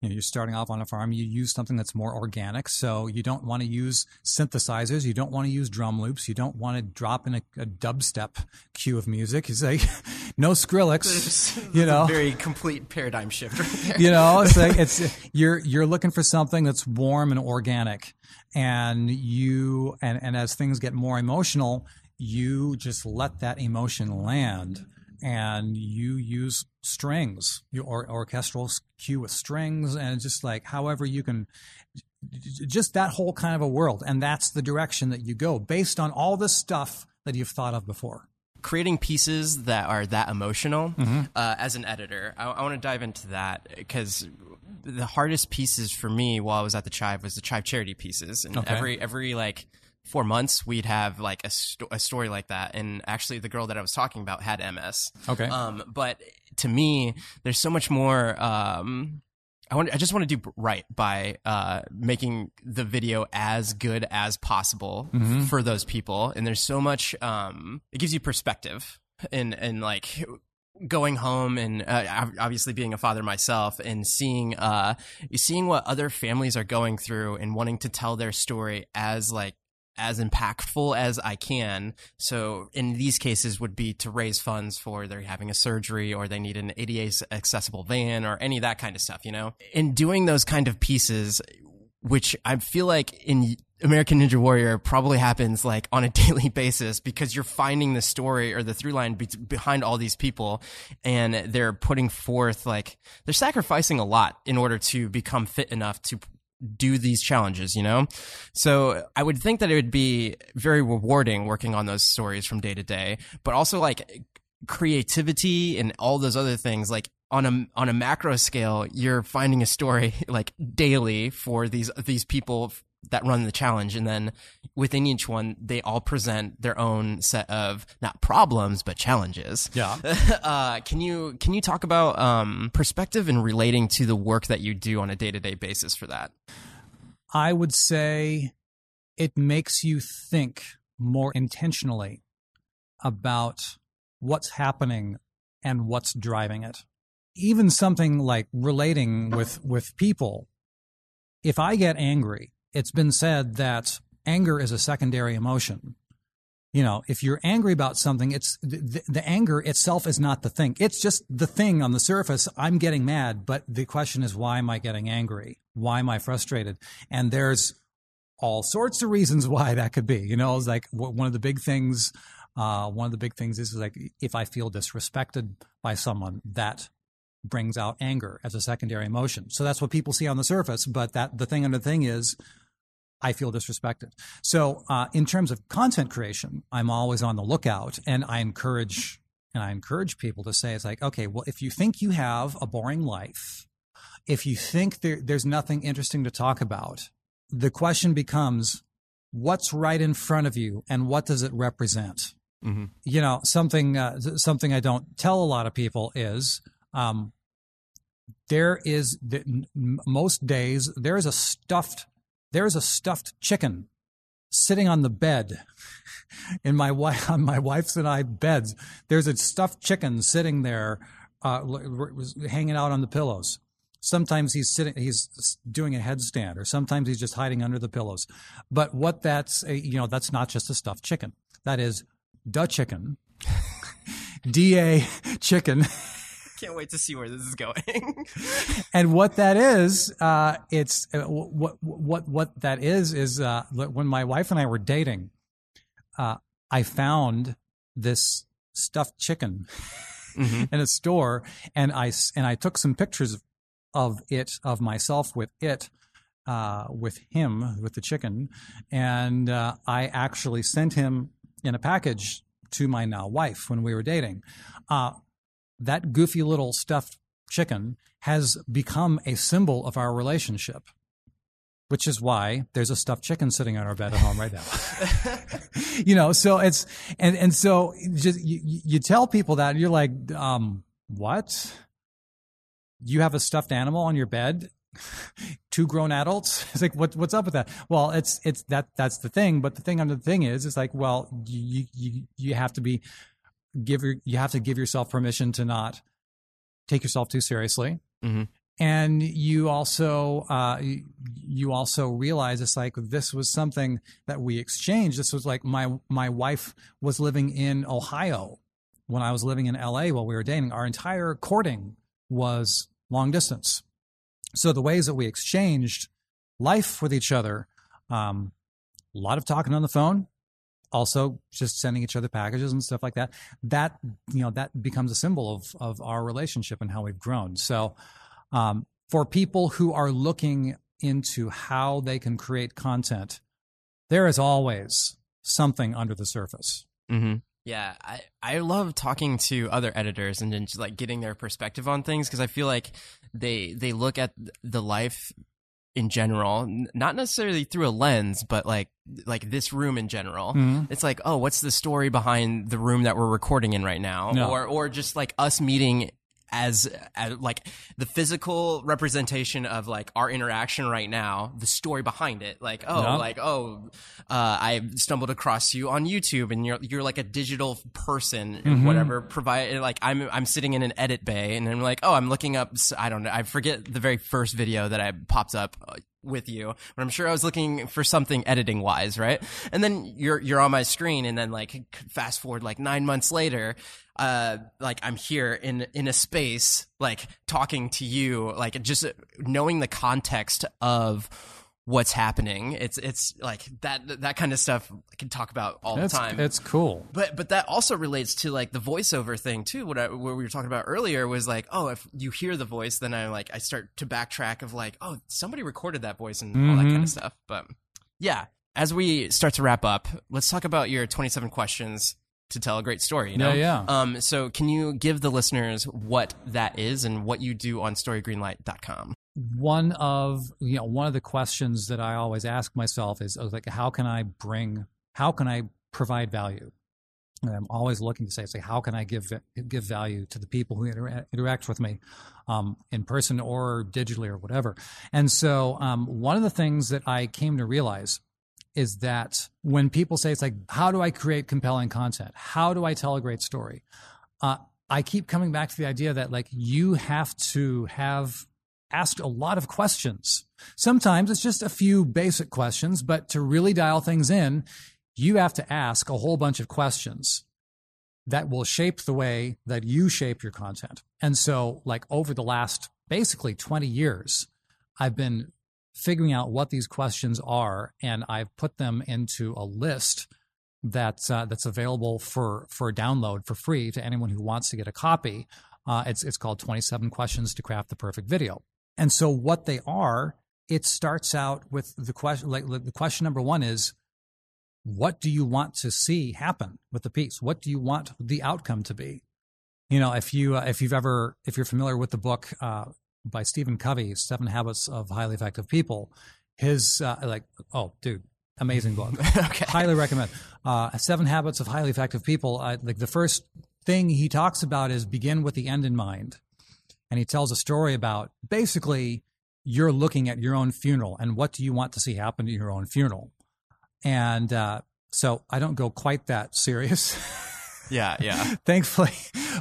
you know, you're starting off on a farm, you use something that's more organic. So you don't want to use synthesizers. You don't want to use drum loops. You don't want to drop in a, a dubstep cue of music. It's like <laughs> no Skrillex, you know, very complete paradigm shift right there. you know, it's like, <laughs> it's, you're, you're looking for something that's warm and organic and you, and, and as things get more emotional, you just let that emotion land and you use strings or orchestral cue with strings and just like however you can just that whole kind of a world and that's the direction that you go based on all the stuff that you've thought of before creating pieces that are that emotional mm-hmm. uh, as an editor i, I want to dive into that because the hardest pieces for me while i was at the chive was the chive charity pieces and okay. every every like four months, we'd have like a, sto- a story like that. And actually, the girl that I was talking about had MS. Okay. Um, but to me, there's so much more. Um, I want. I just want to do right by uh, making the video as good as possible mm-hmm. for those people. And there's so much. Um, it gives you perspective and and like going home and uh, obviously being a father myself and seeing uh seeing what other families are going through and wanting to tell their story as like as impactful as I can. So in these cases would be to raise funds for they're having a surgery or they need an ADA accessible van or any of that kind of stuff, you know? In doing those kind of pieces, which I feel like in American Ninja Warrior probably happens like on a <laughs> daily basis because you're finding the story or the through line be- behind all these people and they're putting forth like they're sacrificing a lot in order to become fit enough to do these challenges, you know? So I would think that it would be very rewarding working on those stories from day to day, but also like creativity and all those other things, like on a, on a macro scale, you're finding a story <laughs> like daily for these, these people that run the challenge. And then within each one they all present their own set of not problems but challenges. Yeah. <laughs> Uh, can you can you talk about um, perspective and relating to the work that you do on a day-to-day basis for that? I would say it makes you think more intentionally about what's happening and what's driving it. Even something like relating with with people. If i get angry it's been said that anger is a secondary emotion. You know, if you're angry about something, it's the, the, anger itself is not the thing. It's just the thing on the surface. I'm getting mad, but the question is, why am I getting angry? Why am I frustrated? And there's all sorts of reasons <laughs> why that could be. You know, it's like one of the big things. Uh, one of the big things is like if I feel disrespected by someone, that brings out anger as a secondary emotion. So that's what people see on the surface. But that the thing under the thing is, I feel disrespected. So uh, in terms of content creation, I'm always on the lookout, and I encourage and I encourage people to say it's like, okay, well, if you think you have a boring life, if you think there, there's nothing interesting to talk about, the question becomes, what's right in front of you, and what does it represent? Mm-hmm. You know, something uh, something I don't tell a lot of people is um, there is the, most days there is a stuffed there is a stuffed chicken sitting on the bed <laughs> in my wife on my wife's and I beds. There's a stuffed chicken sitting there, uh, hanging out on the pillows. Sometimes he's sitting, he's doing a headstand, or sometimes he's just hiding under the pillows. But what that's, you know, that's not just a stuffed chicken. That is the chicken, <laughs> da chicken. Can't wait to see where this is going. <laughs> and what that is, uh, it's uh, what what what that is is uh, when my wife and I were dating, uh, I found this stuffed chicken mm-hmm. <laughs> in a store, and I and I took some pictures of it of myself with it. Uh, with him, with the chicken, and uh, I actually sent him in a package to my now wife when we were dating. Uh, that goofy little stuffed chicken has become a symbol of our relationship which is why there's a stuffed chicken sitting on our bed at home right now. <laughs> you know, so it's and and so just you, you tell people that you're like, um, what? You have a stuffed animal on your bed? <laughs> two grown adults. <laughs> It's like what what's up with that? Well, it's it's that that's the thing. But the thing under the thing is, it's like well, you you you have to be give your, you have to give yourself permission to not take yourself too seriously. Mm-hmm. And you also uh, you also realize it's like this was something that we exchanged. This was like my my wife was living in Ohio when I was living in LA while we were dating. Our entire courting was long distance. So the ways that we exchanged life with each other, um, a lot of talking on the phone, also just sending each other packages and stuff like that. That you know that becomes a symbol of of our relationship and how we've grown. So um, for people who are looking into how they can create content, there is always something under the surface. Mm-hmm. Yeah, I, I love talking to other editors and then just like getting their perspective on things because I feel like they they look at the life in general, not necessarily through a lens, but like like this room in general. Mm-hmm. It's like, oh, what's the story behind the room that we're recording in right now, no. or or just like us meeting as, as like the physical representation of like our interaction right now, the story behind it. Like, oh, no. like, oh, uh, I stumbled across you on YouTube and you're, you're like a digital person mm-hmm. whatever provide, like I'm, I'm sitting in an edit bay and I'm like, oh, I'm looking up, I don't know, I forget the very first video that I popped up uh, with you, but I'm sure I was looking for something editing wise, right? And then you're you're on my screen, and then like fast forward like nine months later, uh, like I'm here in in a space, like talking to you, like just knowing the context of what's happening. It's it's like that that kind of stuff I can talk about all the time. It's cool. But but that also relates to like the voiceover thing too. What, I, what we were talking about earlier was like, oh, if you hear the voice, then I like I start to backtrack of like, oh, somebody recorded that voice and mm-hmm. all that kind of mm-hmm. stuff. But yeah, as we start to wrap up, let's talk about your 27 questions to tell a great story. You know? Yeah, yeah. Um, so can you give the listeners what that is and what you do on storygreenlight.com? one of you know one of the questions that I always ask myself is like how can I bring how can I provide value and I'm always looking to say, say, how can I give give value to the people who inter- interact with me, um, in person or digitally or whatever. And so, um, one of the things that I came to realize is that when people say, it's like, how do I create compelling content? How do I tell a great story? Uh, I keep coming back to the idea that like you have to have asked a lot of questions. Sometimes it's just a few basic questions, but to really dial things in, you have to ask a whole bunch of questions that will shape the way that you shape your content. And so, like over the last basically 20 years, I've been figuring out what these questions are, and I've put them into a list that's uh, that's available for for download for free to anyone who wants to get a copy. Uh, it's it's called 27 questions to craft the perfect video. And so what they are, it starts out with the question, like the question number one is, what do you want to see happen with the piece? What do you want the outcome to be? You know, if you uh, if you've ever if you're familiar with the book uh, by Stephen Covey, Seven Habits of Highly Effective People, his uh, like oh dude, amazing book. <laughs> okay. Highly recommend. Uh, Seven Habits of Highly Effective People. like the first thing he talks about is begin with the end in mind and he tells a story about basically you're looking at your own funeral and what do you want to see happen to your own funeral. And uh, so I don't go quite that serious. <laughs> yeah, yeah. <laughs> Thankfully,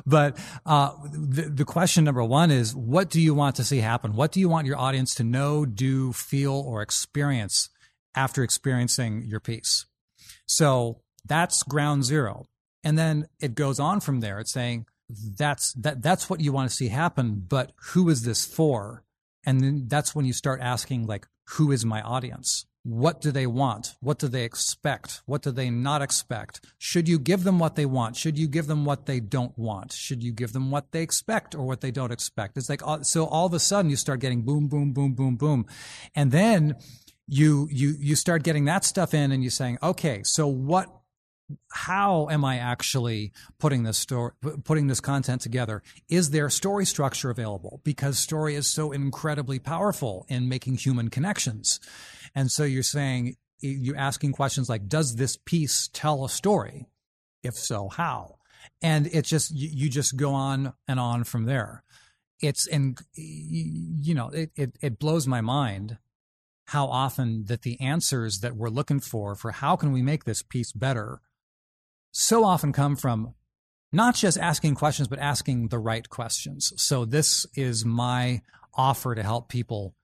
but uh, the, the question number one is, what do you want to see happen? What do you want your audience to know, do, feel, or experience after experiencing your piece? So that's ground zero, and then it goes on from there. It's saying, that's that that's what you want to see happen but who is this for and then that's when you start asking like who is my audience what do they want? What do they expect? What do they not expect? Should you give them what they want? Should you give them what they don't want? Should you give them what they expect or what they don't expect? It's like uh, so all of a sudden you start getting boom boom boom boom boom. And then you you you start getting that stuff in and you're saying okay so what how am I actually putting this story, putting this content together? Is there story structure available? Because story is so incredibly powerful in making human connections. And so you're saying, you're asking questions like, does this piece tell a story? If so, how? And it just, you, you just go on and on from there. it's and you know it, it it blows my mind how often that the answers that we're looking for for how can we make this piece better so often come from not just asking questions but asking the right questions so this is my offer to help people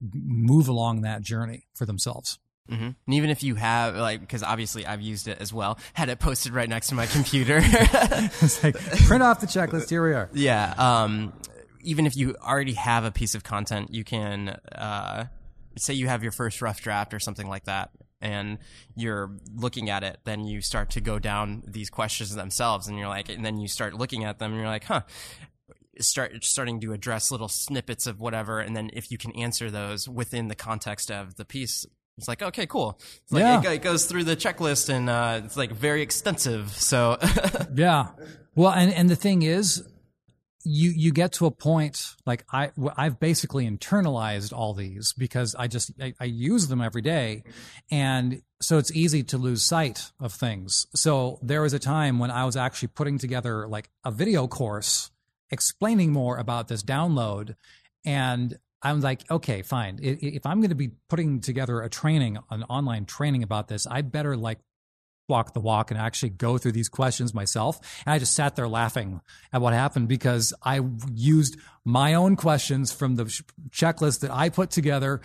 move along that journey for themselves Mm-hmm. And even if you have, like, because obviously I've used it as well, had it posted right next to my computer. <laughs> it's like, print off the checklist, here we are. Yeah. Um, even if you already have a piece of content, you can, uh, say you have your first rough draft or something like that, and you're looking at it, then you start to go down these questions themselves, and you're like, and then you start looking at them, and you're like, huh, start starting to address little snippets of whatever, and then if you can answer those within the context of the piece, it's like okay, cool. It's like Yeah. it, it goes through the checklist, and uh, it's like very extensive. So <laughs> Yeah. Well, and and the thing is, you you get to a point like I I've basically internalized all these because I just I, I use them every day, and so it's easy to lose sight of things. So there was a time when I was actually putting together like a video course explaining more about this download, and I'm like, okay, fine. If I'm going to be putting together a training, an online training about this, I better like walk the walk and actually go through these questions myself. And I just sat there laughing at what happened because I used my own questions from the checklist that I put together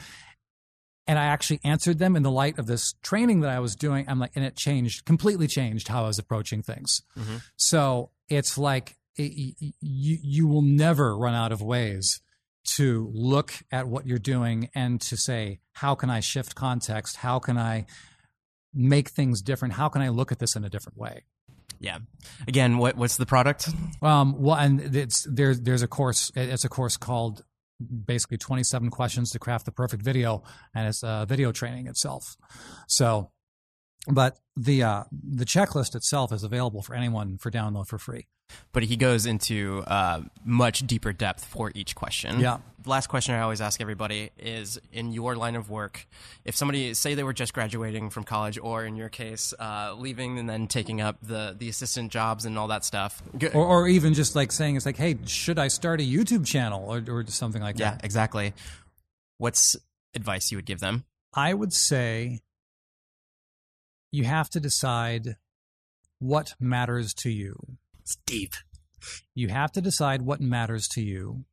and I actually answered them in the light of this training that I was doing. I'm like, and it changed, completely changed how I was approaching things. Mm-hmm. So it's like it, you, you will never run out of ways to look at what you're doing and to say, how can I shift context? How can I make things different? How can I look at this in a different way? yeah. Again, what what's the product? Um, well, and it's there's there's a course. It's a course called basically 27 questions to craft the perfect video, and it's uh, video training itself. So, but the uh, the checklist itself is available for anyone for download for free. but he goes into uh, much deeper depth for each question. Yeah. The last question I always ask everybody is in your line of work, if somebody say they were just graduating from college, or in your case, uh, leaving and then taking up the the assistant jobs and all that stuff. Or, or even just like saying it's like, hey, should I start a YouTube channel or, or something like yeah, that? Yeah, exactly. What's advice you would give them? I would say you have to decide what matters to you. It's deep. You have to decide what matters to you,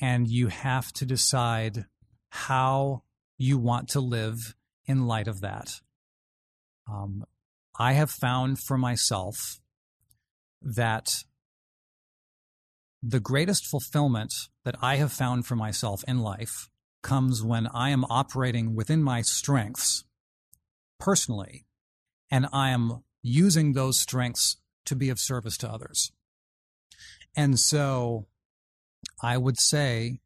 and you have to decide how you want to live in light of that. Um, I have found for myself that the greatest fulfillment that I have found for myself in life comes when I am operating within my strengths personally, and I am using those strengths to be of service to others. And so I would say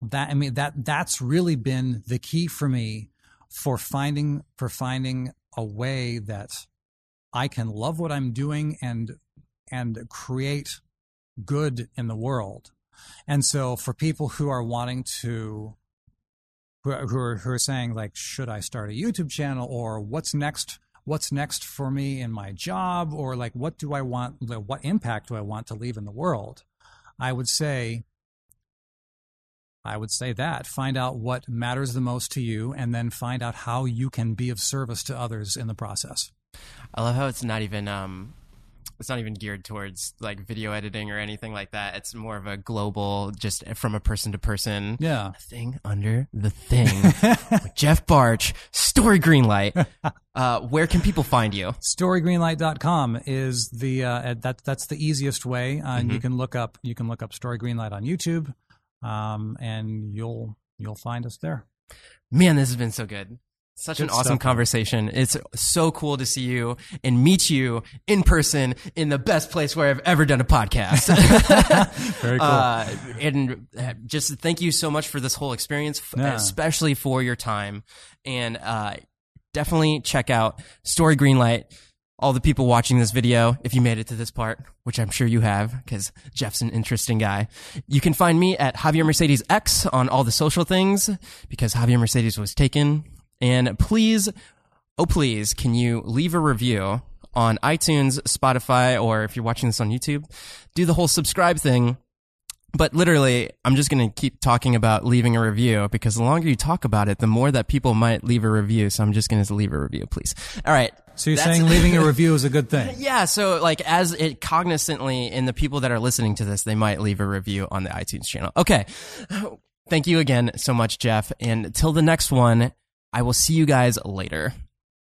that I mean that that's really been the key for me for finding for finding a way that I can love what I'm doing and and create good in the world. And so for people who are wanting to who are, who are, who are saying like should I start a YouTube channel or what's next what's next for me in my job or like what do I want what impact do I want to leave in the world? I would say I would say that find out what matters the most to you and then find out how you can be of service to others in the process. I love how it's not even um, it's not even geared towards like video editing or anything like that. It's more of a global, just from a person to person. Yeah. thing under the thing. <laughs> with Jeff Bartsch, Story Greenlight. Uh, where can people find you? storygreenlight.com is the uh, that that's the easiest way uh, and you can look up you can look up story greenlight on youtube um, and you'll you'll find us there Man, this has been so good. Such an awesome stuff. conversation. It's so cool to see you and meet you in person in the best place where I've ever done a podcast. <laughs> very cool Uh, and uh, just thank you so much for this whole experience, Yeah. especially for your time. And uh, definitely check out Story Greenlight. All the people watching this video, if you made it to this part, which I'm sure you have, because Jeff's an interesting guy. You can find me at Javier Mercedes X on all the social things, because Javier Mercedes was taken. And please, oh please, can you leave a review on iTunes, Spotify, or if you're watching this on YouTube, do the whole subscribe thing But literally, I'm just going to keep talking about leaving a review because the longer you talk about it, the more that people might leave a review. So I'm just going to leave a review, please. All right. So you're That's- saying <laughs> leaving a review is a good thing? <laughs> Yeah, so like as it cognizantly in the people that are listening to this, they might leave a review on the iTunes channel. Okay. <sighs> Thank you again so much, Jeff. And till the next one, I will see you guys later.